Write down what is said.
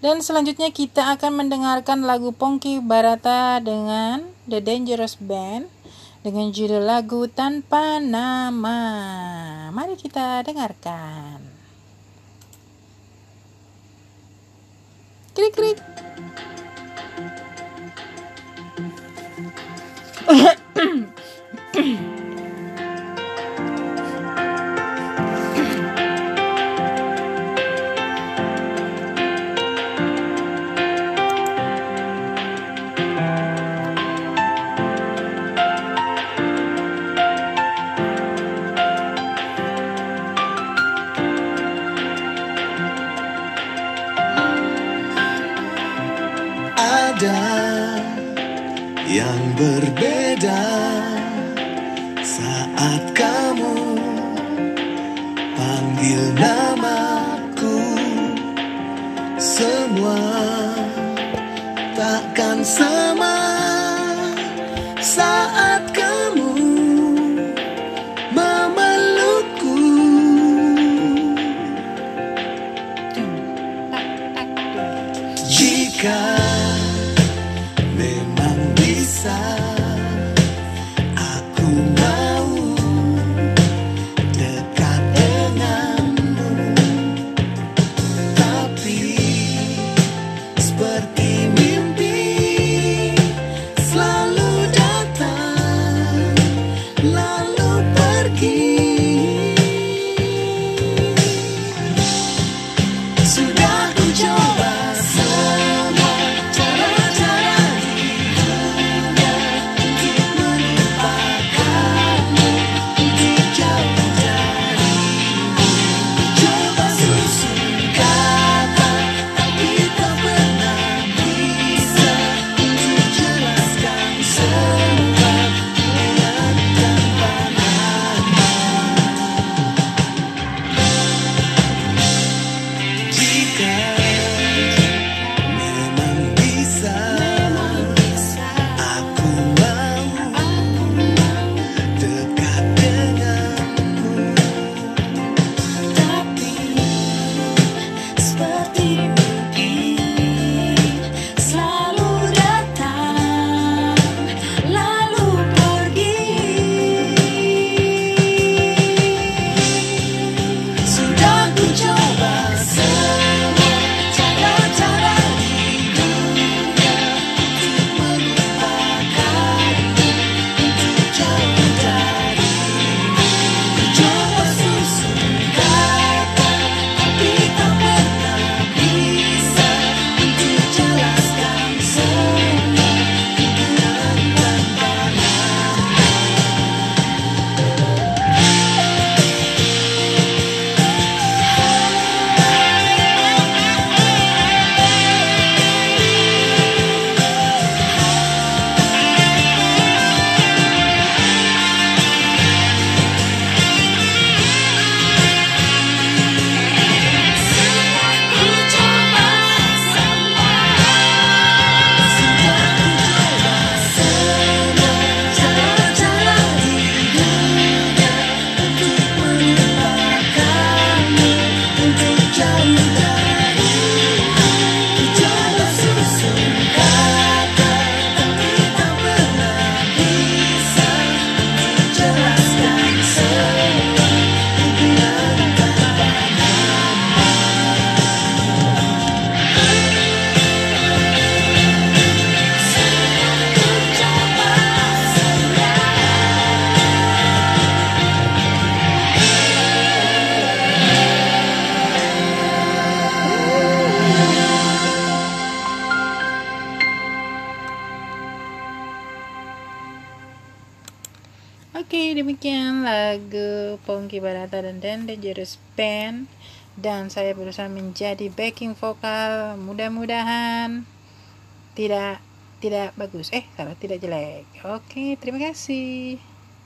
Dan selanjutnya kita akan mendengarkan lagu Pongki Barata dengan The Dangerous Band dengan judul lagu Tanpa Nama. Mari kita dengarkan. Krik krik. ada yang berbeda. Saat kamu panggil namaku semua takkan sama Oke, demikian lagu Pongki Barata dan Dan Dangerous Band dan saya berusaha menjadi backing vokal. Mudah-mudahan tidak tidak bagus. Eh, salah, tidak jelek. Oke, terima kasih.